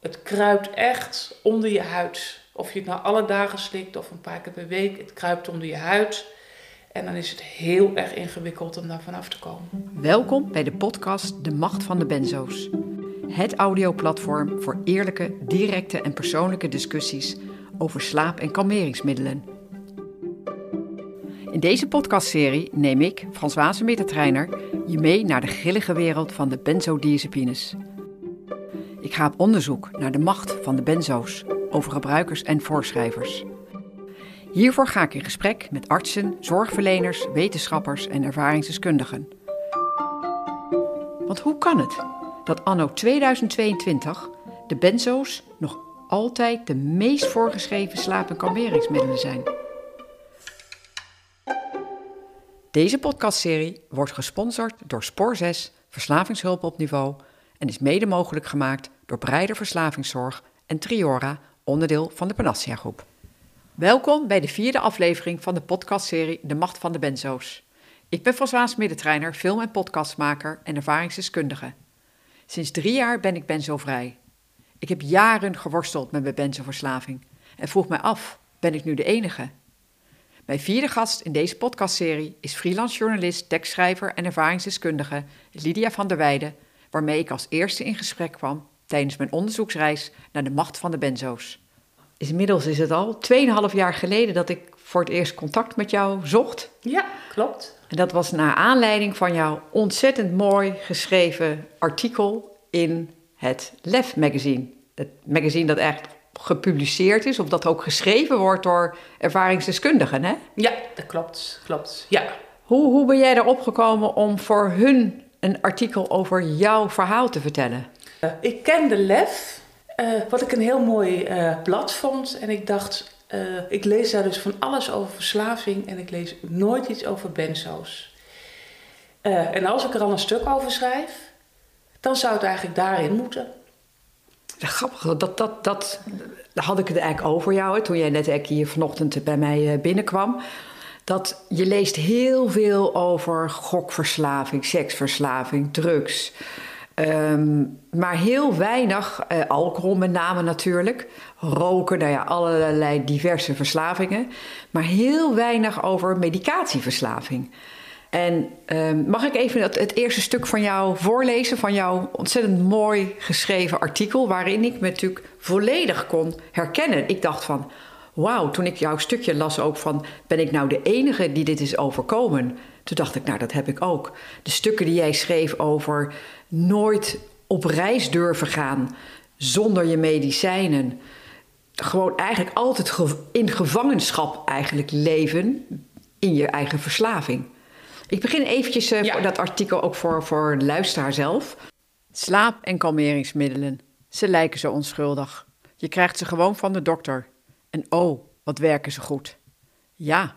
Het kruipt echt onder je huid. Of je het nou alle dagen slikt of een paar keer per week, het kruipt onder je huid. En dan is het heel erg ingewikkeld om daar vanaf te komen. Welkom bij de podcast De Macht van de Benzo's. Het audioplatform voor eerlijke, directe en persoonlijke discussies over slaap- en kalmeringsmiddelen. In deze podcastserie neem ik, Françoise Middeltreiner, je mee naar de grillige wereld van de benzodiazepines. Ik ga op onderzoek naar de macht van de benzo's over gebruikers en voorschrijvers. Hiervoor ga ik in gesprek met artsen, zorgverleners, wetenschappers en ervaringsdeskundigen. Want hoe kan het dat anno 2022 de benzo's nog altijd de meest voorgeschreven slaap- en kalmeringsmiddelen zijn? Deze podcastserie wordt gesponsord door Spoor 6, Verslavingshulp op Niveau en is mede mogelijk gemaakt door Breider Verslavingszorg en Triora, onderdeel van de Panacea Groep. Welkom bij de vierde aflevering van de podcastserie De Macht van de Benzo's. Ik ben Françoise Middeltreiner, film- en podcastmaker en ervaringsdeskundige. Sinds drie jaar ben ik benzovrij. Ik heb jaren geworsteld met mijn benzoverslaving en vroeg mij af, ben ik nu de enige? Mijn vierde gast in deze podcastserie is freelance journalist, tekstschrijver en ervaringsdeskundige Lydia van der Weijden, waarmee ik als eerste in gesprek kwam tijdens mijn onderzoeksreis naar de macht van de benzo's. Inmiddels is het al 2,5 jaar geleden dat ik voor het eerst contact met jou zocht. Ja, klopt. En dat was naar aanleiding van jouw ontzettend mooi geschreven artikel in het Lef magazine. Het magazine dat echt gepubliceerd is, of dat ook geschreven wordt door ervaringsdeskundigen, hè? Ja, dat klopt. Klopt. Ja. Hoe, hoe ben jij erop gekomen om voor hun een artikel over jouw verhaal te vertellen? Uh, ik kende Lef, uh, wat ik een heel mooi uh, blad vond. En ik dacht, ik lees daar dus van alles over verslaving en ik lees nooit iets over benzo's. en als ik er al een stuk over schrijf, dan zou het eigenlijk daarin moeten. Grappig, dat, dat, dat had ik het eigenlijk over jou hè, toen jij net hier vanochtend bij mij binnenkwam. Dat je leest heel veel over gokverslaving, seksverslaving, drugs. Um, maar heel weinig, uh, alcohol met name natuurlijk, roken, nou ja, allerlei diverse verslavingen. Maar heel weinig over medicatieverslaving. En um, mag ik even het, het, eerste stuk van jou voorlezen, van jouw ontzettend mooi geschreven artikel, waarin ik me natuurlijk volledig kon herkennen. Ik dacht van, wauw, toen ik jouw stukje las ook van, ben ik nou de enige die dit is overkomen? Toen dacht ik, nou dat heb ik ook. De stukken die jij schreef over nooit op reis durven gaan zonder je medicijnen. Gewoon eigenlijk altijd in gevangenschap eigenlijk leven in je eigen verslaving. Ik begin eventjes uh, ja. voor dat artikel ook voor, voor luisteraar zelf. Slaap- en kalmeringsmiddelen. Ze lijken zo onschuldig. Je krijgt ze gewoon van de dokter. En oh, wat werken ze goed. Ja,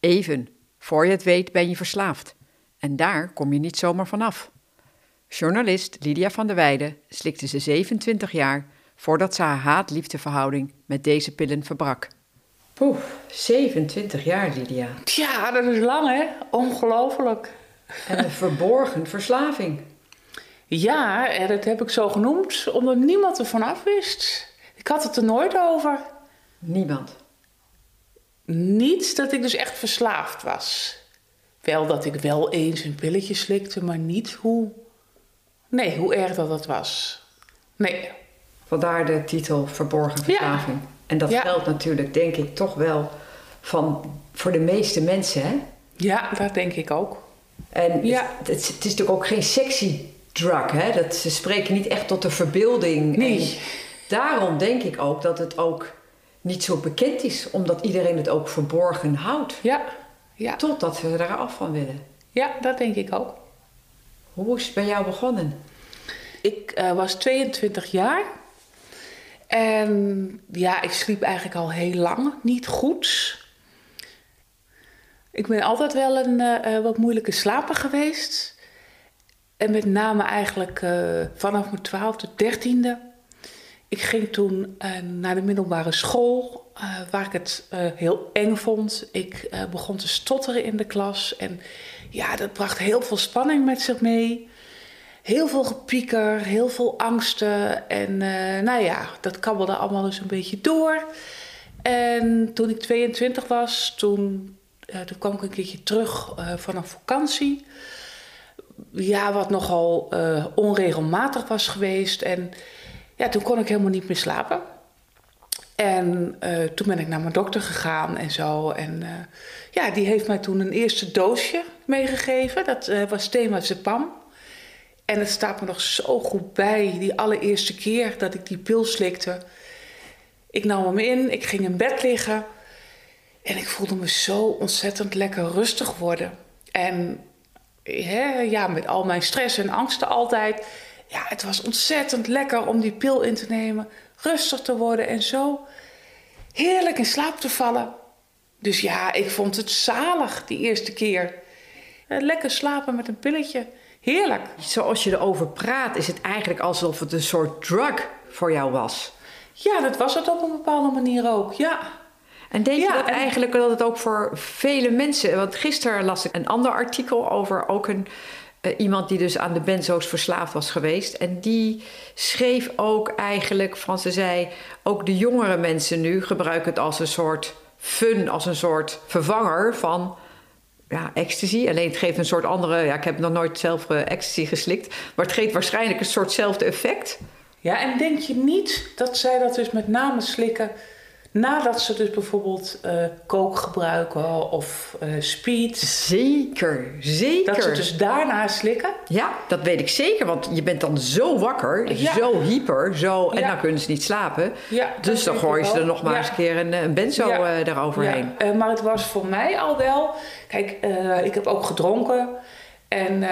even. Voor je het weet ben je verslaafd. En daar kom je niet zomaar vanaf. Journalist Lydia van der Weijden slikte ze 27 jaar voordat ze haar haat-liefdeverhouding met deze pillen verbrak. Poeh, 27 jaar, Lydia. Ja, dat is lang, hè? Ongelooflijk. En een verborgen verslaving. Ja, en dat heb ik zo genoemd omdat niemand ervan af wist. Ik had het er nooit over. Niemand? Niet dat ik dus echt verslaafd was. Wel dat ik wel eens een pilletje slikte, maar niet hoe... Nee, hoe erg dat dat was. Nee. Vandaar de titel Verborgen Verslaving. Ja. En dat ja. geldt natuurlijk, denk ik, toch wel van, voor de meeste mensen, hè? Ja, dat denk ik ook. En ja. het, het, is natuurlijk ook geen sexy drug, hè? Dat, ze spreken niet echt tot de verbeelding. Nee. En daarom denk ik ook dat het ook niet zo bekend is, omdat iedereen het ook verborgen houdt. Ja. ja. Totdat we er af van willen. Ja, dat denk ik ook. Hoe is het bij jou begonnen? Ik uh, was 22 jaar. En ja, ik sliep eigenlijk al heel lang niet goed. Ik ben altijd wel een uh, wat moeilijke slaper geweest. En met name eigenlijk uh, vanaf mijn twaalfde, dertiende. Ik ging toen uh, naar de middelbare school, waar ik het heel eng vond. Ik begon te stotteren in de klas. En ja, dat bracht heel veel spanning met zich mee. heel veel gepieker, heel veel angsten. En nou ja, dat kabbelde allemaal eens een beetje door. En toen ik 22 was, toen, toen kwam ik een keertje terug van een vakantie. Ja, wat nogal onregelmatig was geweest. En ja, toen kon ik helemaal niet meer slapen. En toen ben ik naar mijn dokter gegaan en zo. En ja, die heeft mij toen een eerste doosje meegegeven. Dat was Temazepam. En het staat me nog zo goed bij, die allereerste keer dat ik die pil slikte. Ik nam hem in, ik ging in bed liggen. En ik voelde me zo ontzettend lekker rustig worden. En hè, ja, met al mijn stress en angsten altijd. Ja, het was ontzettend lekker om die pil in te nemen. Rustig te worden en zo heerlijk in slaap te vallen. Dus ja, ik vond het zalig die eerste keer. Lekker slapen met een pilletje. Heerlijk. Zoals je erover praat, is het eigenlijk alsof het een soort drug voor jou was. Ja, dat was het op een bepaalde manier ook, ja. En denk je dat eigenlijk dat het ook voor vele mensen... Want gisteren las ik een ander artikel over ook een, uh, iemand die dus aan de benzo's verslaafd was geweest. En die schreef ook eigenlijk van, ze zei... ook de jongere mensen nu gebruiken het als een soort fun, als een soort vervanger van ja, ecstasy. Alleen het geeft een soort andere. Ja, ik heb nog nooit zelf uh, ecstasy geslikt. Maar het geeft waarschijnlijk een soortzelfde effect. Ja, en denk je niet dat zij dat dus met name slikken Nadat ze dus bijvoorbeeld uh, kook gebruiken of uh, speed. Zeker, zeker. Dat ze dus daarna slikken. Ja, dat weet ik zeker. Want je bent dan zo wakker, zo hyper, zo, en dan kunnen ze niet slapen. Ja, dus dan gooi je ze er nog maar eens een keer een, een benzo uh, eroverheen. Uh, maar het was voor mij al wel... Kijk, ik heb ook gedronken en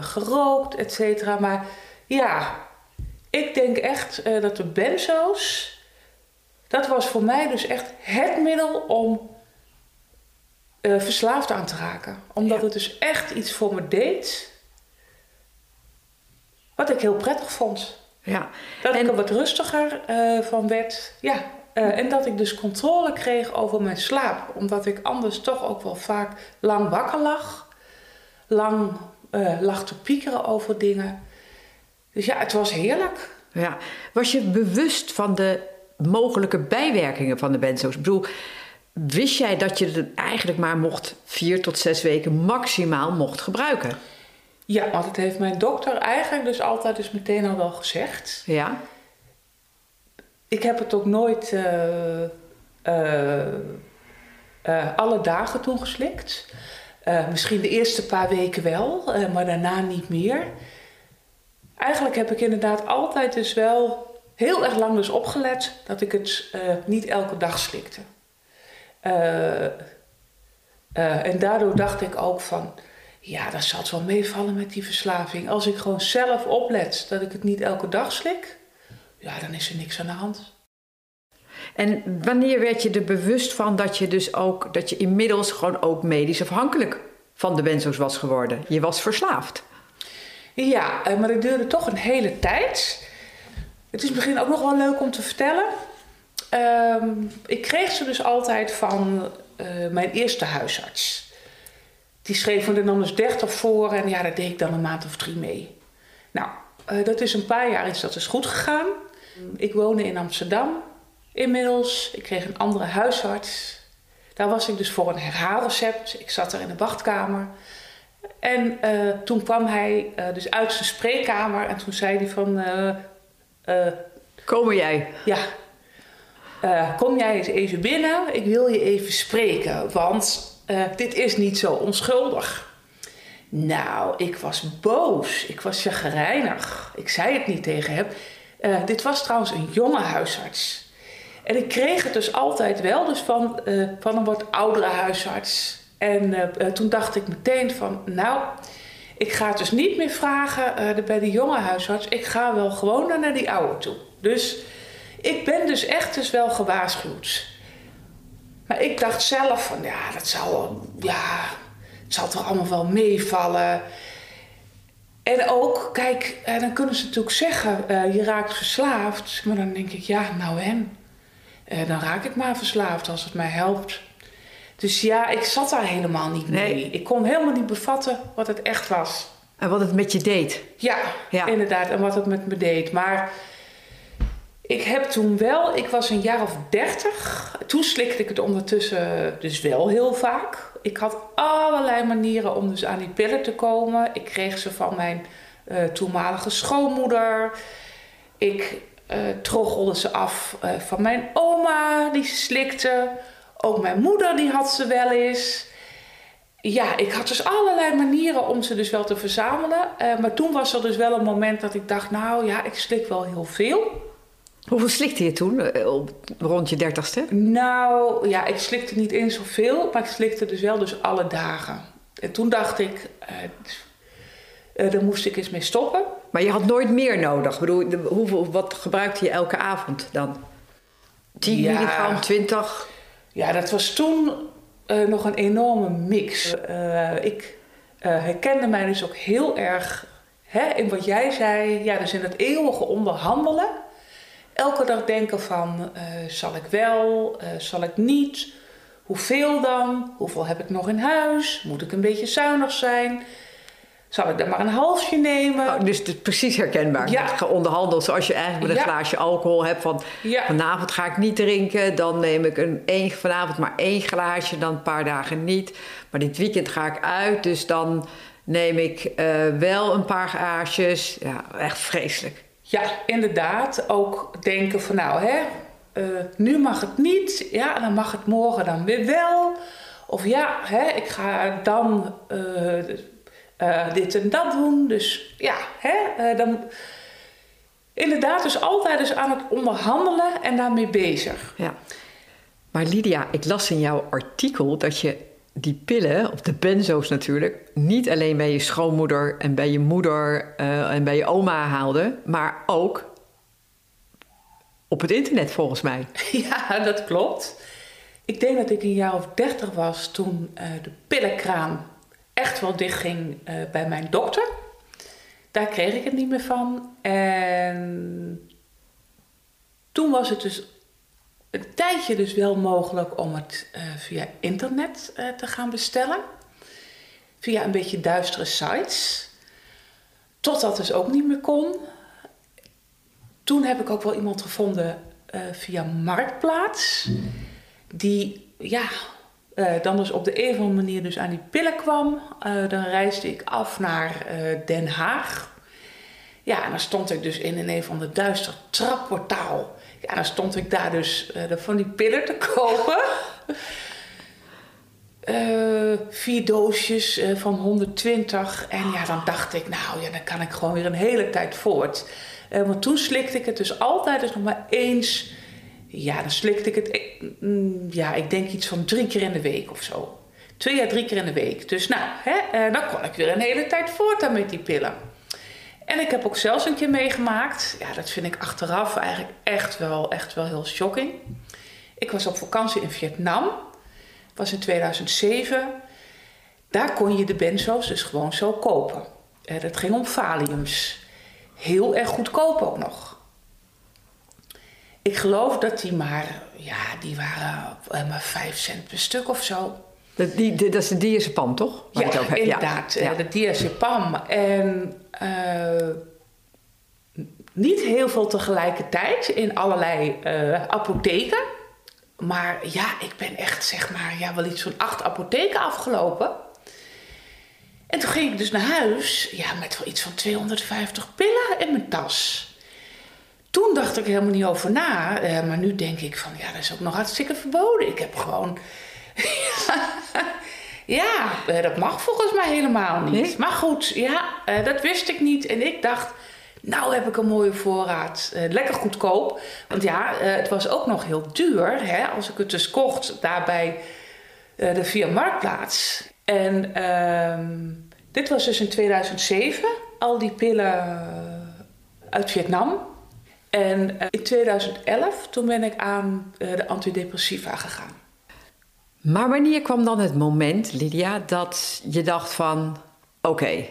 gerookt, et cetera. Maar ja, ik denk echt dat de benzo's dat was voor mij dus echt het middel om uh, verslaafd aan te raken. Omdat het dus echt iets voor me deed. Wat ik heel prettig vond. Ja. Dat ik er wat rustiger uh, van werd. Ja. Uh, en dat ik dus controle kreeg over mijn slaap. Omdat ik anders toch ook wel vaak lang wakker lag. Lang lag te piekeren over dingen. Dus ja, het was heerlijk. Ja. Was je bewust van de mogelijke bijwerkingen van de benzo's. Ik bedoel, wist jij dat je het eigenlijk maar mocht vier tot zes weken maximaal mocht gebruiken? Ja, want het heeft mijn dokter eigenlijk dus altijd dus meteen al wel gezegd. Ja. Ik heb het ook nooit uh, uh, uh, alle dagen toen geslikt. misschien de eerste paar weken wel, maar daarna niet meer. Eigenlijk heb ik inderdaad altijd dus wel heel erg lang dus opgelet dat ik het uh, niet elke dag slikte. Uh, uh, en daardoor dacht ik ook van, ja, dat zal het wel meevallen met die verslaving. Als ik gewoon zelf oplet dat ik het niet elke dag slik, ja, dan is er niks aan de hand. En wanneer werd je er bewust van dat je dus ook, dat je inmiddels gewoon ook medisch afhankelijk van de benzo's was geworden? Je was verslaafd. Ja, maar het duurde toch een hele tijd. Het is misschien ook nog wel leuk om te vertellen. Um, ik kreeg ze dus altijd van uh, mijn eerste huisarts. Die schreef me er dan dus 30 voor en ja, daar deed ik dan een maand of drie mee. Nou, uh, dat is een paar jaar is dat dus goed gegaan. Ik woonde in Amsterdam inmiddels. Ik kreeg een andere huisarts. Daar was ik dus voor een herhaalrecept. Ik zat er in de wachtkamer. En uh, toen kwam hij dus uit zijn spreekkamer en toen zei hij van... Kom jij? Ja. Uh, kom jij eens even binnen? Ik wil je even spreken, want uh, dit is niet zo onschuldig. Nou, ik was boos. Ik was chagrijnig. Ik zei het niet tegen hem. Uh, dit was trouwens een jonge huisarts. En ik kreeg het dus altijd wel, dus van, van een wat oudere huisarts. En toen dacht ik meteen van, nou, ik ga het dus niet meer vragen uh, bij de jonge huisarts. Ik ga wel gewoon naar die oude toe. Dus ik ben dus echt dus wel gewaarschuwd. Maar ik dacht zelf van ja, dat zal, ja, het zal toch allemaal wel meevallen. En ook, kijk, uh, dan kunnen ze natuurlijk zeggen, uh, je raakt verslaafd. Maar dan denk ik, ja, nou en? dan raak ik maar verslaafd als het mij helpt. Dus ja, ik zat daar helemaal niet mee. Ik kon helemaal niet bevatten wat het echt was. En wat het met je deed. Ja, Ja. inderdaad. En wat het met me deed. Maar ik heb toen wel, ik was een jaar of dertig. Toen slikte ik het ondertussen dus wel heel vaak. Ik had allerlei manieren om dus aan die pillen te komen. Ik kreeg ze van mijn eh, toenmalige schoonmoeder. Ik troggelde ze af eh, van mijn oma, die ze slikte. Ook mijn moeder, die had ze wel eens. Ja, ik had dus allerlei manieren om ze dus wel te verzamelen. Eh, maar toen was er dus wel een moment dat ik dacht, nou ja, ik slik wel heel veel. Hoeveel slikte je toen, eh, rond je dertigste? Nou, ja, ik slikte niet eens zoveel, maar ik slikte dus wel dus alle dagen. En toen dacht ik, eh, daar moest ik eens mee stoppen. Maar je had nooit meer nodig. Ik bedoel, hoeveel, wat gebruikte je elke avond dan? 10 Ja. milligram, 20? Ja, dat was toen eh, nog een enorme mix. Eh, ik eh, herkende mij dus ook heel erg hè, in wat jij zei. Ja, dus in het eeuwige onderhandelen. Elke dag denken van, zal ik wel, zal ik niet? Hoeveel dan? Hoeveel heb ik nog in huis? Moet ik een beetje zuinig zijn? Zal ik er maar een halfje nemen? Oh, dus het is precies herkenbaar. Ja. Geonderhandeld zoals je eigenlijk met een Ja. glaasje alcohol hebt. Van Ja. vanavond ga ik niet drinken. Dan neem ik een, één, vanavond maar één glaasje. Dan een paar dagen niet. Maar dit weekend ga ik uit. Dus dan neem ik eh, wel een paar glaasjes. Ja, echt vreselijk. Ja, inderdaad. Ook denken van nou, hè, eh, nu mag het niet. Ja, dan mag het morgen dan weer wel. Of ja, hè, ik ga dan eh, eh, dit en dat doen. Dus ja, hè, eh, dan... Inderdaad, dus altijd dus aan het onderhandelen en daarmee bezig. Ja. Maar Lydia, ik las in jouw artikel dat je die pillen, of de benzo's natuurlijk, niet alleen bij je schoonmoeder en bij je moeder eh, en bij je oma haalde, maar ook op het internet volgens mij. Ja, dat klopt. Ik denk dat ik een jaar of dertig was toen eh, de pillenkraam echt wel dichtging eh bij mijn dokter. Daar kreeg ik het niet meer van. En toen was het dus een tijdje dus wel mogelijk om het eh, via internet eh, te gaan bestellen. Via een beetje duistere sites. Tot dat dus ook niet meer kon. Toen heb ik ook wel iemand gevonden via Marktplaats. Die, ja, eh, dan dus op de een of andere manier dus aan die pillen kwam. Eh, dan reisde ik af naar eh, Den Haag. Ja, en dan stond ik dus in een van de duister trapportaal. Ja, dan stond ik daar dus van die pillen te kopen. Vier doosjes van 120. En ja, dan dacht ik, nou ja, dan kan ik gewoon weer een hele tijd voort. Want toen slikte ik het dus altijd dus nog maar eens. Ja, dan slikte ik het, eh, mm, ja, ik denk iets van drie keer in de week of zo. Twee à drie keer in de week. Dus nou, hè, eh, dan kon ik weer een hele tijd voort dan met die pillen. En ik heb ook zelfs een keer meegemaakt. Ja, dat vind ik achteraf eigenlijk echt wel, echt wel heel shocking. Ik was op vakantie in Vietnam. Was in 2007. Daar kon je de benzo's dus gewoon zo kopen. Eh, dat ging om valiums. Heel erg goedkoop ook nog. Ik geloof dat die maar, ja, die waren eh, maar 5 cent per stuk of zo. Dat, die, dat is de diazepam, toch? Het Ja, over hebt. inderdaad. Ja. eh, De diazepam. En eh, niet heel veel tegelijkertijd in allerlei apotheken. Maar ja, ik ben echt zeg maar ja, wel iets van acht apotheken afgelopen. En toen ging ik dus naar huis ja, met wel iets van 250 pillen in mijn tas. Toen dacht ik helemaal niet over na. eh, maar nu denk ik van ja, dat is ook nog hartstikke verboden. Ik heb gewoon ja, eh, dat mag volgens mij helemaal niet. Nee? Maar goed, ja, eh, dat wist ik niet. En ik dacht, nou heb ik een mooie voorraad. Lekker goedkoop. Want ja, het was ook nog heel duur. Hè, als ik het dus kocht daarbij de via Marktplaats. En ehm, dit was dus in 2007. Al die pillen uit Vietnam. En eh, in 2011, toen ben ik aan eh, de antidepressiva gegaan. Maar wanneer kwam dan het moment, Lydia, dat je dacht van... Oké,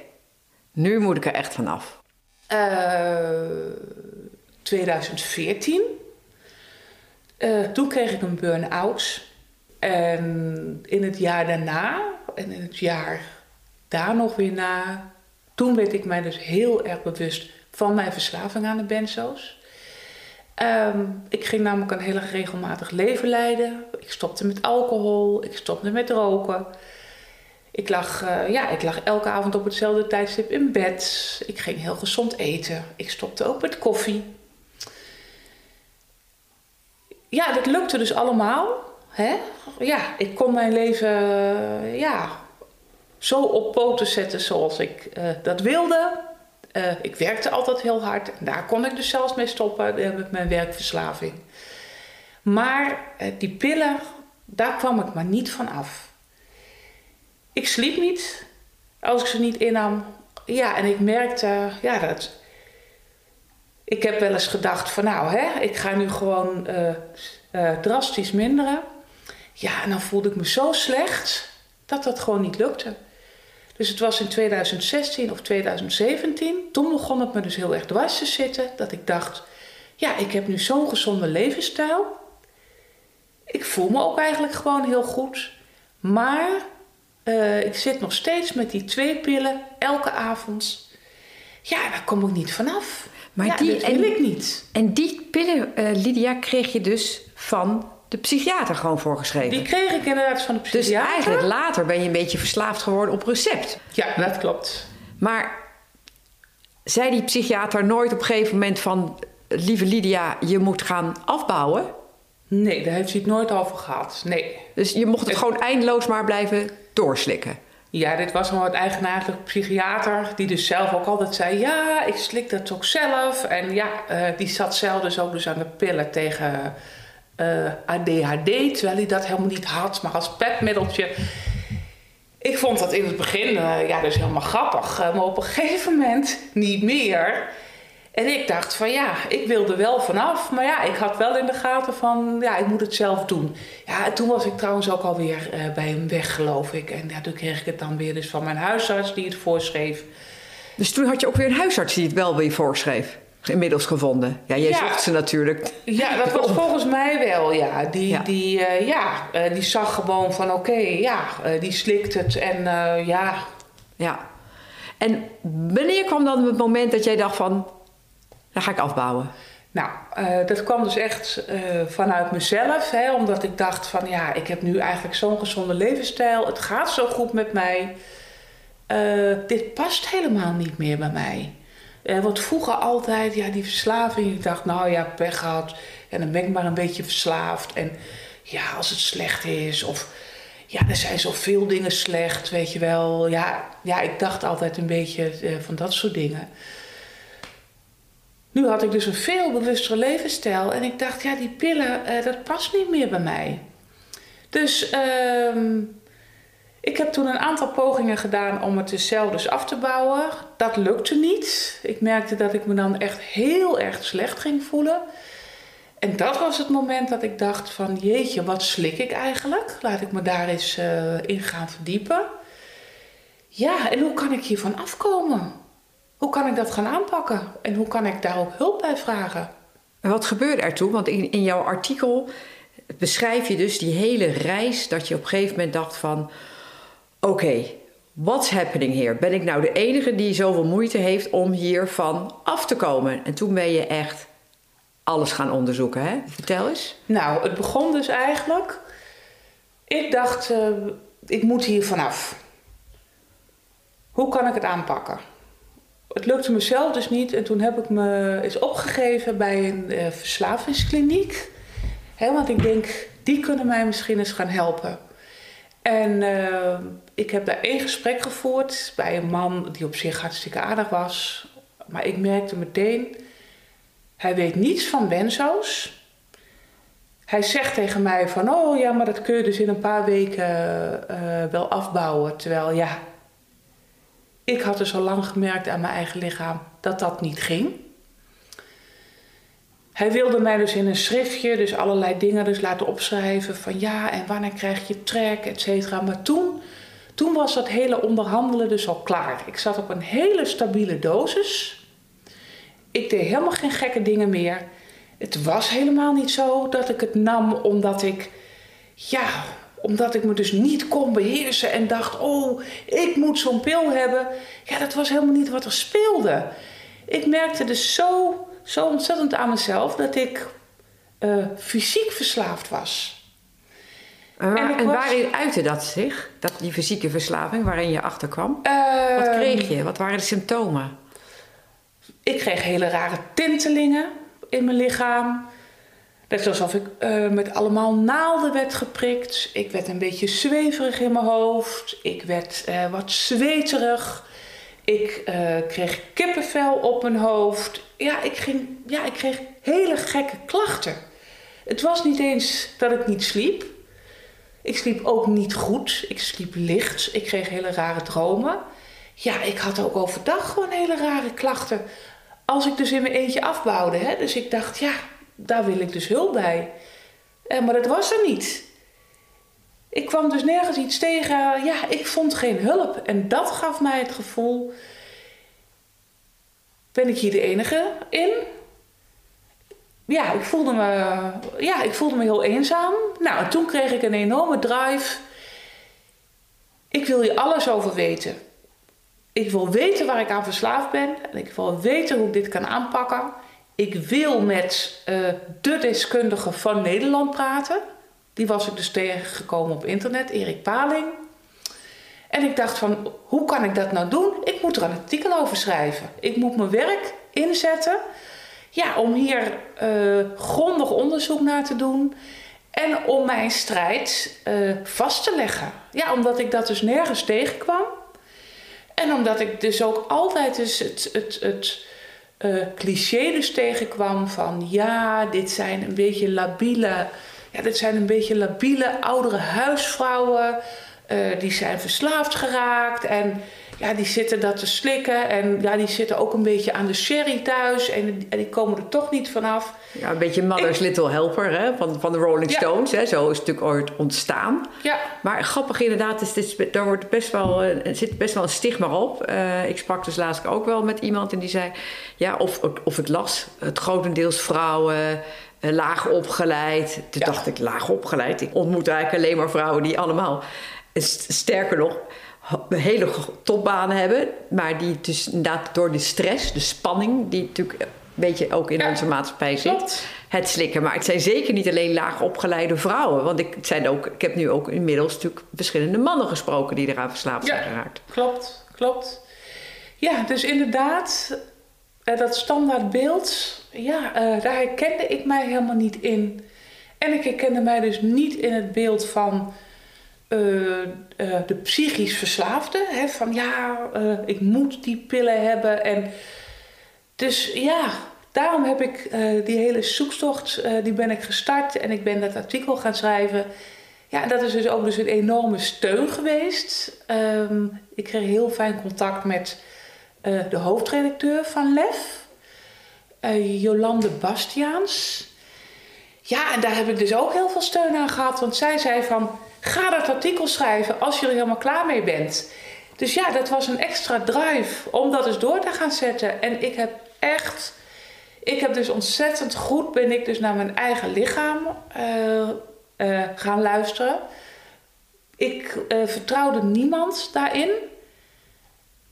nu moet ik er echt vanaf. Eh 2014. Eh, toen kreeg ik een burn-out. En in het jaar daarna, en in het jaar daar nog weer na, Toen werd ik mij dus heel erg bewust van mijn verslaving aan de benzo's. Ehm, ik ging namelijk een heel regelmatig leven leiden. Ik stopte met alcohol, ik stopte met roken. Ik lag, uh, ja, ik lag elke avond op hetzelfde tijdstip in bed. Ik ging heel gezond eten. Ik stopte ook met koffie. Ja, dat lukte dus allemaal. Hè? Ja, ik kon mijn leven ja, zo op poten zetten zoals ik uh, dat wilde. Uh, ik werkte altijd heel hard. En daar kon ik dus zelfs mee stoppen uh, met mijn werkverslaving. Maar die pillen, daar kwam ik maar niet van af. Ik sliep niet als ik ze niet innam. Ja, en ik merkte, ja, dat. Ik heb wel eens gedacht van nou, hè, ik ga nu gewoon drastisch minderen. Ja, en dan voelde ik me zo slecht dat dat gewoon niet lukte. Dus het was in 2016 of 2017. Toen begon het me dus heel erg dwars te zitten. Dat ik dacht, ja, ik heb nu zo'n gezonde levensstijl. Ik voel me ook eigenlijk gewoon heel goed. Maar uh, ik zit nog steeds met die twee pillen elke avond. Ja, daar kom ik niet vanaf. Maar ja, die wil ik niet. En die pillen, uh, Lydia, kreeg je dus van de psychiater gewoon voorgeschreven. Die kreeg ik inderdaad van de dus psychiater. Dus eigenlijk later ben je een beetje verslaafd geworden op recept. Ja, dat klopt. Maar zei die psychiater nooit op een gegeven moment van... lieve Lydia, je moet gaan afbouwen? Nee, daar heeft hij het nooit over gehad. Nee. Dus je mocht het, gewoon eindeloos maar blijven doorslikken? Ja, dit was gewoon het eigenaardige psychiater, die dus zelf ook altijd zei: Ja, ik slik dat ook zelf. En ja, uh, die zat zelf dus ook dus aan de pillen tegen uh, eh, ADHD, terwijl hij dat helemaal niet had, maar als petmiddeltje. Ik vond dat in het begin uh, ja, dus helemaal grappig, uh, maar op een gegeven moment niet meer. En ik dacht van ja, ik wilde wel vanaf, maar ja, ik had wel in de gaten van ja, ik moet het zelf doen. Ja, en toen was ik trouwens ook alweer bij hem weg, geloof ik. En ja, toen kreeg ik het dan weer dus van mijn huisarts die het voorschreef. Dus toen had je ook weer een huisarts die het wel weer voorschreef? Inmiddels gevonden. Ja, jij ja. zocht ze natuurlijk. Ja, dat was volgens mij wel, ja. Die, ja. Die, uh, ja, uh, die zag gewoon van oké, okay, ja, uh, die slikt het en ja. Ja. En wanneer kwam dan het moment dat jij dacht van, dan ga ik afbouwen? Nou, dat kwam dus echt vanuit mezelf, hè, omdat ik dacht van ja, ik heb nu eigenlijk zo'n gezonde levensstijl. Het gaat zo goed met mij. dit past helemaal niet meer bij mij. Uh, want vroeger altijd, ja, die verslaving. Ik dacht, nou ja, pech gehad. En dan ben ik maar een beetje verslaafd. En ja, als het slecht is. Of ja, er zijn zoveel dingen slecht, weet je wel. Ja, ja ik dacht altijd een beetje uh, van dat soort dingen. Nu had ik dus een veel bewustere levensstijl. En ik dacht, ja, die pillen, uh, dat past niet meer bij mij. Dus... ehm ik heb toen een aantal pogingen gedaan om het dus zelf dus af te bouwen. Dat lukte niet. Ik merkte dat ik me dan echt heel erg slecht ging voelen. En dat was het moment dat ik dacht van jeetje, wat slik ik eigenlijk? Laat ik me daar eens uh, in gaan verdiepen. Ja, en hoe kan ik hiervan afkomen? Hoe kan ik dat gaan aanpakken? En hoe kan ik daar ook hulp bij vragen? En wat gebeurde er toen? Want in, in jouw artikel beschrijf je dus die hele reis dat je op een gegeven moment dacht van oké, okay, what's happening here? Ben ik nou de enige die zoveel moeite heeft om hiervan af te komen? En toen ben je echt alles gaan onderzoeken, hè? Vertel eens. Nou, het begon dus eigenlijk. Ik dacht, uh, ik moet hier vanaf. Hoe kan ik het aanpakken? Het lukte mezelf dus niet en toen heb ik me eens opgegeven bij een uh, verslavingskliniek. He, want ik denk, die kunnen mij misschien eens gaan helpen. En uh, ik heb daar één gesprek gevoerd bij een man die op zich hartstikke aardig was. Maar ik merkte meteen, hij weet niets van benzo's. Hij zegt tegen mij van, oh ja, maar dat kun je dus in een paar weken uh, wel afbouwen. Terwijl ja, ik had dus al lang gemerkt aan mijn eigen lichaam dat dat niet ging. Hij wilde mij dus in een schriftje dus allerlei dingen dus laten opschrijven van ja en wanneer krijg je trek, et cetera. Maar toen, toen was dat hele onderhandelen dus al klaar. Ik zat op een hele stabiele dosis. Ik deed helemaal geen gekke dingen meer. Het was helemaal niet zo dat ik het nam omdat ik ja, omdat ik me dus niet kon beheersen en dacht: oh, ik moet zo'n pil hebben. Ja, dat was helemaal niet wat er speelde. Ik merkte dus zo, zo ontzettend aan mezelf dat ik uh, fysiek verslaafd was. En, waar, en, waarin uitte dat zich, dat, die fysieke verslaving waarin je achterkwam? Uh, wat kreeg je? Wat waren de symptomen? Ik kreeg hele rare tintelingen in mijn lichaam. Net alsof ik uh, met allemaal naalden werd geprikt. Ik werd een beetje zweverig in mijn hoofd. Ik werd uh, wat zweterig. Ik uh, kreeg kippenvel op mijn hoofd. Ja ik, ging, ja, ik kreeg hele gekke klachten. Het was niet eens dat ik niet sliep. Ik sliep ook niet goed. Ik sliep licht. Ik kreeg hele rare dromen. Ja, ik had ook overdag gewoon hele rare klachten. Als ik dus in mijn eentje afbouwde. Hè? Dus ik dacht, ja, daar wil ik dus hulp bij. Eh, maar dat was er niet. Ik kwam dus nergens iets tegen. Ja, ik vond geen hulp. En dat gaf mij het gevoel. Ben ik hier de enige in? Ja, ik voelde me, ja, ik voelde me heel eenzaam. Nou, toen kreeg ik een enorme drive. Ik wil hier alles over weten. Ik wil weten waar ik aan verslaafd ben. En ik wil weten hoe ik dit kan aanpakken. Ik wil met uh, de deskundige van Nederland praten. Die was ik dus tegengekomen op internet, Erik Paling. En ik dacht van, hoe kan ik dat nou doen? Ik moet er een artikel over schrijven. Ik moet mijn werk inzetten ja, om hier uh, grondig onderzoek naar te doen. En om mijn strijd uh, vast te leggen. Ja, omdat ik dat dus nergens tegenkwam. En omdat ik dus ook altijd dus het, het, het uh, cliché dus tegenkwam van ja, dit zijn een beetje labiele, ja, zijn een beetje labiele oudere huisvrouwen. Uh, die zijn verslaafd geraakt en ja, die zitten dat te slikken. En ja, die zitten ook een beetje aan de sherry thuis. En, en die komen er toch niet vanaf. Ja, een beetje Mother's Little Helper hè? Van, van de Rolling Stones. Hè? Zo is het natuurlijk ooit ontstaan. Ja. Maar grappig inderdaad, is, is, daar wordt best wel, er zit best wel een stigma op. Uh, ik sprak dus laatst ook wel met iemand en die zei... Ja, of, of ik las, het grotendeels vrouwen... Uh, laag opgeleid. Toen ja. dacht ik, laag opgeleid. Ik ontmoet eigenlijk alleen maar vrouwen die allemaal... Sterker nog, hele topbanen hebben, maar die dus inderdaad door de stress, de spanning, die natuurlijk een beetje ook in onze maatschappij zit, het slikken. Maar het zijn zeker niet alleen laag opgeleide vrouwen. Want ik, het zijn ook, ik heb nu ook inmiddels natuurlijk verschillende mannen gesproken die eraan verslaafd zijn geraakt. Klopt, klopt. Ja, dus inderdaad, uh, dat standaardbeeld, ja, uh, daar herkende ik mij helemaal niet in. En ik herkende mij dus niet in het beeld van uh, uh, de psychisch verslaafde. Hè, van ja, uh, ik moet die pillen hebben. En dus ja, daarom heb ik die hele zoektocht, die ben ik gestart. En ik ben dat artikel gaan schrijven. Ja, dat is dus ook dus een enorme steun geweest. Um, ik kreeg heel fijn contact met de hoofdredacteur van LEF. Jolande Bastiaans. Ja, en daar heb ik dus ook heel veel steun aan gehad. Want zij zei van Ga dat artikel schrijven als je er helemaal klaar mee bent. Dus ja, dat was een extra drive om dat eens door te gaan zetten. En ik heb echt, ik heb dus ontzettend goed, ben ik dus naar mijn eigen lichaam uh, uh, gaan luisteren. Ik uh, vertrouwde niemand daarin.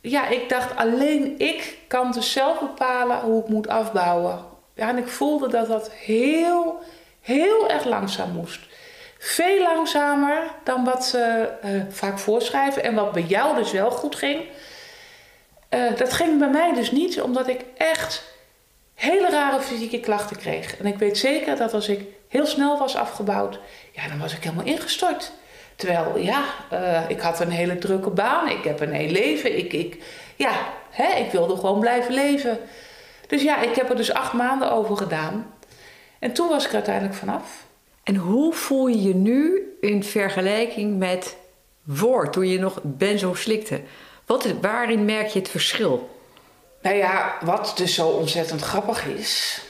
Ja, ik dacht alleen ik kan dus zelf bepalen hoe ik moet afbouwen. Ja, en ik voelde dat dat heel, heel erg langzaam moest. Veel langzamer dan wat ze uh, vaak voorschrijven en wat bij jou dus wel goed ging. Uh, dat ging bij mij dus niet, omdat ik echt hele rare fysieke klachten kreeg. En ik weet zeker dat als ik heel snel was afgebouwd, ja, dan was ik helemaal ingestort. Terwijl, ja, uh, ik had een hele drukke baan, ik heb een heel leven, ik, ik, ja, hè, ik wilde gewoon blijven leven. Dus ja, ik heb er dus acht maanden over gedaan. En toen was ik uiteindelijk vanaf. En hoe voel je je nu in vergelijking met voor, toen je nog benzo slikte? Wat, waarin merk je het verschil? Nou ja, wat dus zo ontzettend grappig is.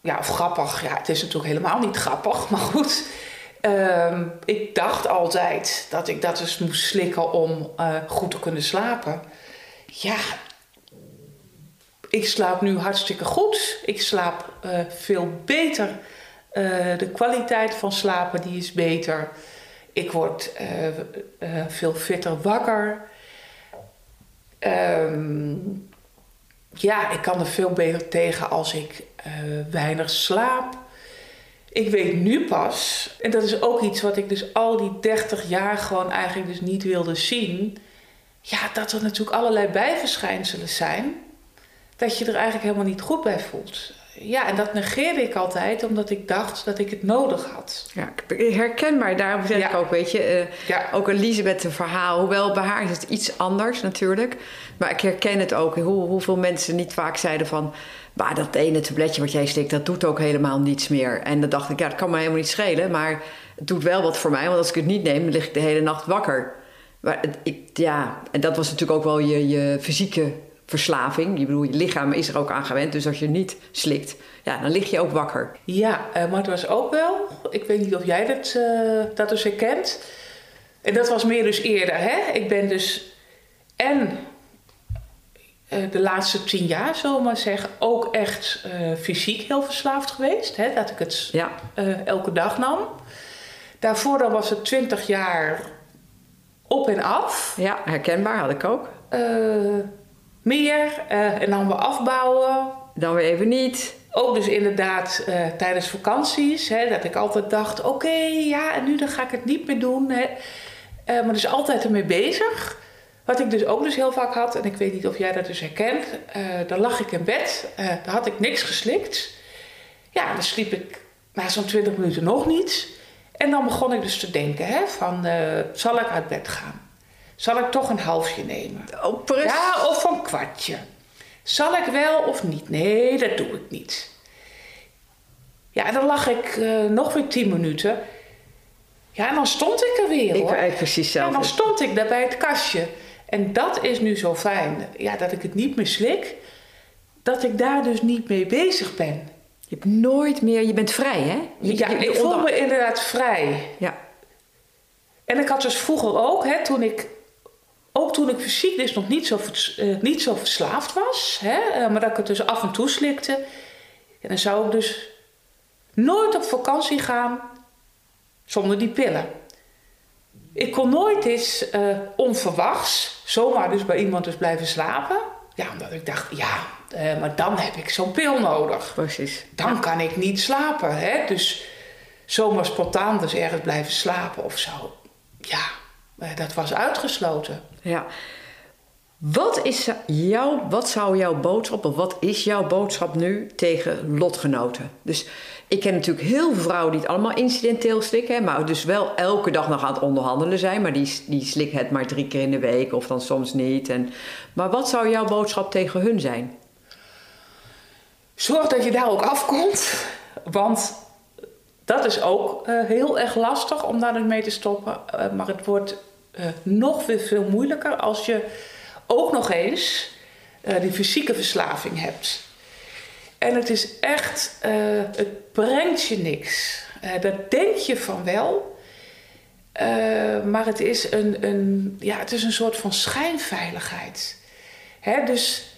Ja, of grappig. Ja, het is natuurlijk helemaal niet grappig, maar goed. Uh, ik dacht altijd dat ik dat dus moest slikken om uh, goed te kunnen slapen. Ja, ik slaap nu hartstikke goed. Ik slaap uh, veel beter Eh, de kwaliteit van slapen die is beter. Ik word eh, eh, veel fitter wakker. Ehm, ja, ik kan er veel beter tegen als ik weinig slaap. Ik weet nu pas, en dat is ook iets wat ik dus al die 30 jaar gewoon eigenlijk dus niet wilde zien. Ja, dat er natuurlijk allerlei bijverschijnselen zijn. Dat je er eigenlijk helemaal niet goed bij voelt ja, en dat negeerde ik altijd omdat ik dacht dat ik het nodig had. Ja, herkenbaar. Daarom zeg ik ook, weet je, uh, ja. ook Elisabeth een verhaal. Hoewel bij haar is het iets anders natuurlijk. Maar ik herken het ook. Hoe, hoeveel mensen niet vaak zeiden van... Maar dat ene tabletje wat jij stikt, dat doet ook helemaal niets meer. En dan dacht ik, ja, dat kan me helemaal niet schelen. Maar het doet wel wat voor mij. Want als ik het niet neem, dan lig ik de hele nacht wakker. Maar ik, ja, en dat was natuurlijk ook wel je, je fysieke verslaving. Je bedoel, je lichaam is er ook aan gewend. Dus als je niet slikt, ja, dan lig je ook wakker. Ja, uh, maar het was ook wel, ik weet niet of jij dat, uh, dat dus herkent. En dat was meer dus eerder, hè. Ik ben dus en uh, de laatste tien jaar, zullen maar zeggen, ook echt fysiek heel verslaafd geweest. Hè, dat ik het ja. elke dag nam. Daarvoor dan was het twintig jaar op en af. Ja, herkenbaar had ik ook meer uh, en dan weer afbouwen. Dan weer even niet. Ook dus inderdaad uh, tijdens vakanties, hè, dat ik altijd dacht: oké, ja, en nu dan ga ik het niet meer doen. Hè. Uh, maar dus altijd ermee bezig. Wat ik dus ook dus heel vaak had, en ik weet niet of jij dat dus herkent, dan lag ik in bed, dan had ik niks geslikt. Ja, dan sliep ik na zo'n 20 minuten nog niet. En dan begon ik dus te denken: hè, van, zal ik uit bed gaan? Zal ik toch een halfje nemen? Oh, precies. Ja, of een kwartje. Zal ik wel of niet? Nee, dat doe ik niet. Ja, en dan lag ik uh, nog weer tien minuten. Ja, en dan stond ik er weer. Ik hoor. precies zelf. En dan stond ik daar bij het kastje. En dat is nu zo fijn. Ja, dat ik het niet meer slik. Dat ik daar dus niet mee bezig ben. Je hebt nooit meer... Je bent vrij, hè? Je, ja, ik voel me inderdaad vrij. Ja. En ik had dus vroeger ook, hè, toen ik ook toen ik fysiek dus nog niet zo, uh, niet zo verslaafd was, hè, uh, maar dat ik het dus af en toe slikte, en dan zou ik dus nooit op vakantie gaan zonder die pillen. Ik kon nooit eens uh, onverwachts zomaar dus bij iemand dus blijven slapen. Ja, omdat ik dacht, ja, maar dan heb ik zo'n pil nodig. Precies. Dan kan ik niet slapen. Hè? Dus zomaar spontaan dus ergens blijven slapen of zo. Ja, dat was uitgesloten. Ja. Wat, is jouw, wat zou jouw boodschap, of wat is jouw boodschap nu tegen lotgenoten? Dus ik ken natuurlijk heel veel vrouwen die het allemaal incidenteel slikken, maar dus wel elke dag nog aan het onderhandelen zijn, maar die, die slikken het maar drie keer in de week of dan soms niet. En, maar wat zou jouw boodschap tegen hun zijn? Zorg dat je daar ook afkomt, want dat is ook uh, heel erg lastig om daar mee te stoppen. Uh, maar het wordt uh, nog weer veel moeilijker als je ook nog eens uh, die fysieke verslaving hebt. En het is echt, uh, het brengt je niks. dat denk je van wel. maar het is een, een, ja, het is een soort van schijnveiligheid. Hè, dus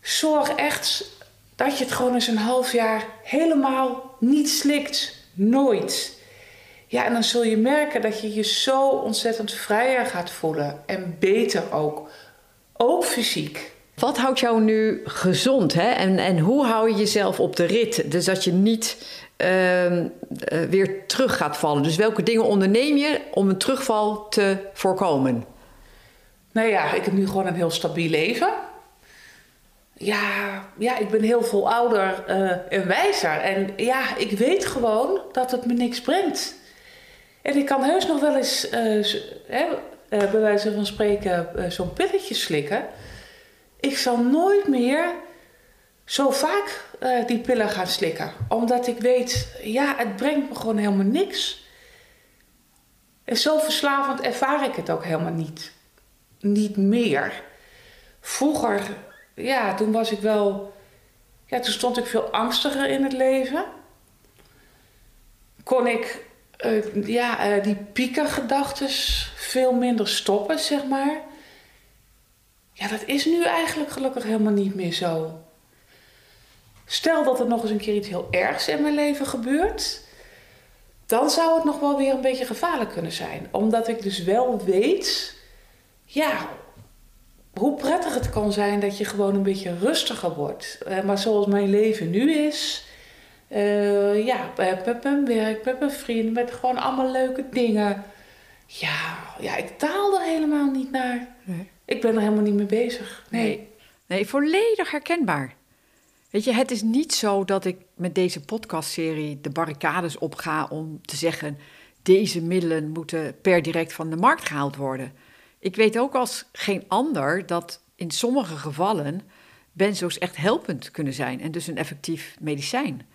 zorg echt dat je het gewoon eens een half jaar helemaal niet slikt. Nooit. Ja, en dan zul je merken dat je je zo ontzettend vrijer gaat voelen. En beter ook. Ook fysiek. Wat houdt jou nu gezond? Hè? En, en hoe hou je jezelf op de rit? Dus dat je niet uh, uh, weer terug gaat vallen. Dus welke dingen onderneem je om een terugval te voorkomen? Nou ja, ik heb nu gewoon een heel stabiel leven. Ja, ja ik ben heel veel ouder uh, en wijzer. En ja, ik weet gewoon dat het me niks brengt. En ik kan heus nog wel eens, uh, bij wijze van spreken, uh, zo'n pilletje slikken. Ik zal nooit meer zo vaak die pillen gaan slikken. Omdat ik weet, ja, het brengt me gewoon helemaal niks. En zo verslavend ervaar ik het ook helemaal niet. Niet meer. Vroeger, ja, toen was ik wel... Ja, toen stond ik veel angstiger in het leven. Kon ik uh, ja, uh, die piekergedachten veel minder stoppen, zeg maar. Ja, dat is nu eigenlijk gelukkig helemaal niet meer zo. Stel dat er nog eens een keer iets heel ergs in mijn leven gebeurt, dan zou het nog wel weer een beetje gevaarlijk kunnen zijn. Omdat ik dus wel weet, ja, hoe prettig het kan zijn dat je gewoon een beetje rustiger wordt. Uh, maar zoals mijn leven nu is, uh, ja, met mijn werk, met mijn vrienden, met gewoon allemaal leuke dingen. Ja, ja ik taal er helemaal niet naar. Nee. Ik ben er helemaal niet mee bezig. Nee. nee. Nee, volledig herkenbaar. Weet je, het is niet zo dat ik met deze podcastserie de barricades opga om te zeggen: deze middelen moeten per direct van de markt gehaald worden. Ik weet ook als geen ander dat in sommige gevallen benzo's echt helpend kunnen zijn en dus een effectief medicijn.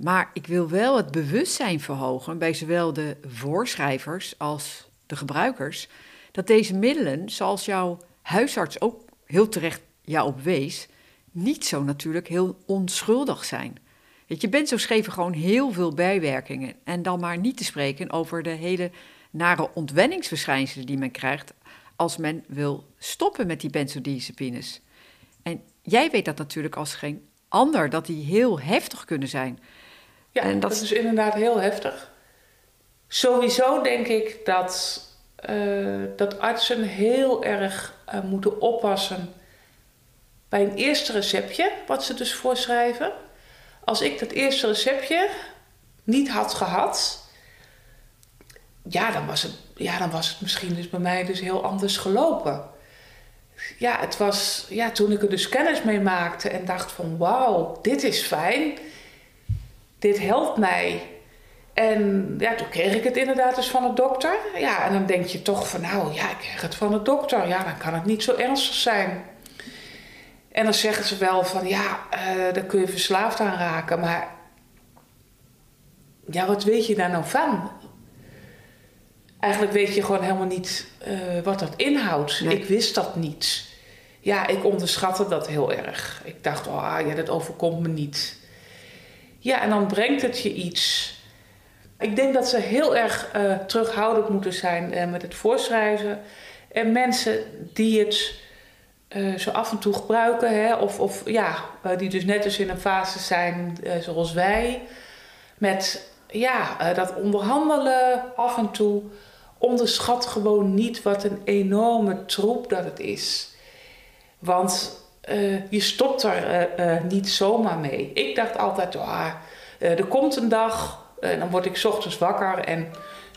Maar ik wil wel het bewustzijn verhogen bij zowel de voorschrijvers als de gebruikers dat deze middelen, zoals jouw huisarts ook heel terecht jou op wees, niet zo natuurlijk heel onschuldig zijn. Weet je, benzo's geven gewoon heel veel bijwerkingen. En dan maar niet te spreken over de hele nare ontwenningsverschijnselen die men krijgt als men wil stoppen met die benzodiazepines. En jij weet dat natuurlijk als geen ander, dat die heel heftig kunnen zijn. Ja, en dat... is inderdaad heel heftig. Sowieso denk ik dat, uh, dat artsen heel erg uh, moeten oppassen bij een eerste receptje, wat ze dus voorschrijven. Als ik dat eerste receptje niet had gehad, ja, dan was het, ja, dan was het misschien dus bij mij dus heel anders gelopen. Ja, het was, ja, toen ik er dus kennis mee maakte en dacht van wauw, dit is fijn, dit helpt mij. En ja, toen kreeg ik het inderdaad dus van de dokter. Ja, en dan denk je toch van nou, ja, ik kreeg het van de dokter. Ja, dan kan het niet zo ernstig zijn. En dan zeggen ze wel van ja, uh, daar kun je verslaafd aan raken. Maar ja, wat weet je daar nou van? Eigenlijk weet je gewoon helemaal niet uh, wat dat inhoudt. Ik wist dat niet. Ja, ik onderschatte dat heel erg. Ik dacht, oh ja, dat overkomt me niet. Ja, en dan brengt het je iets. Ik denk dat ze heel erg uh, terughoudend moeten zijn uh, met het voorschrijven. En mensen die het uh, zo af en toe gebruiken, hè, of, of ja, die dus net dus in een fase zijn zoals wij, met ja, dat onderhandelen af en toe onderschat gewoon niet wat een enorme troep dat het is. Want uh, je stopt er uh, uh, niet zomaar mee. Ik dacht altijd, oh, er komt een dag, dan word ik ochtends wakker en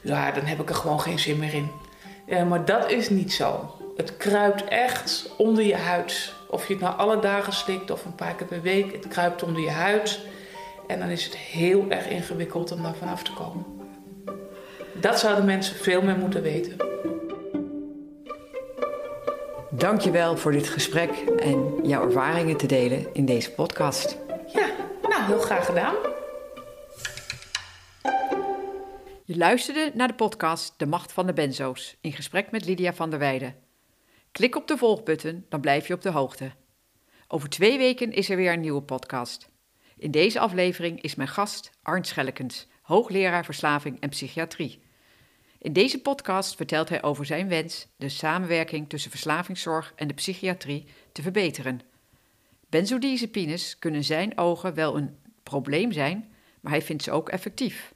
ja, dan heb ik er gewoon geen zin meer in. maar dat is niet zo. Het kruipt echt onder je huid. Of je het nou alle dagen slikt of een paar keer per week, het kruipt onder je huid. En dan is het heel erg ingewikkeld om daar vanaf te komen. Dat zouden mensen veel meer moeten weten. Dankjewel voor dit gesprek en jouw ervaringen te delen in deze podcast. Ja, nou heel graag gedaan. Je luisterde naar de podcast De Macht van de Benzo's in gesprek met Lydia van der Weijden. Klik op de volgbutton, dan blijf je op de hoogte. Over twee weken is er weer een nieuwe podcast. In deze aflevering is mijn gast Arnd Schellekens, hoogleraar verslaving en psychiatrie. In deze podcast vertelt hij over zijn wens de samenwerking tussen verslavingszorg en de psychiatrie te verbeteren. Benzodiazepines kunnen zijn ogen wel een probleem zijn, maar hij vindt ze ook effectief.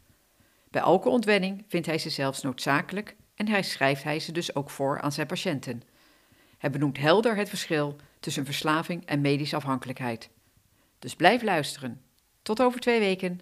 Bij elke ontwenning vindt hij ze zelfs noodzakelijk en hij schrijft hij ze dus ook voor aan zijn patiënten. Hij benoemt helder het verschil tussen verslaving en medische afhankelijkheid. Dus blijf luisteren. Tot over twee weken.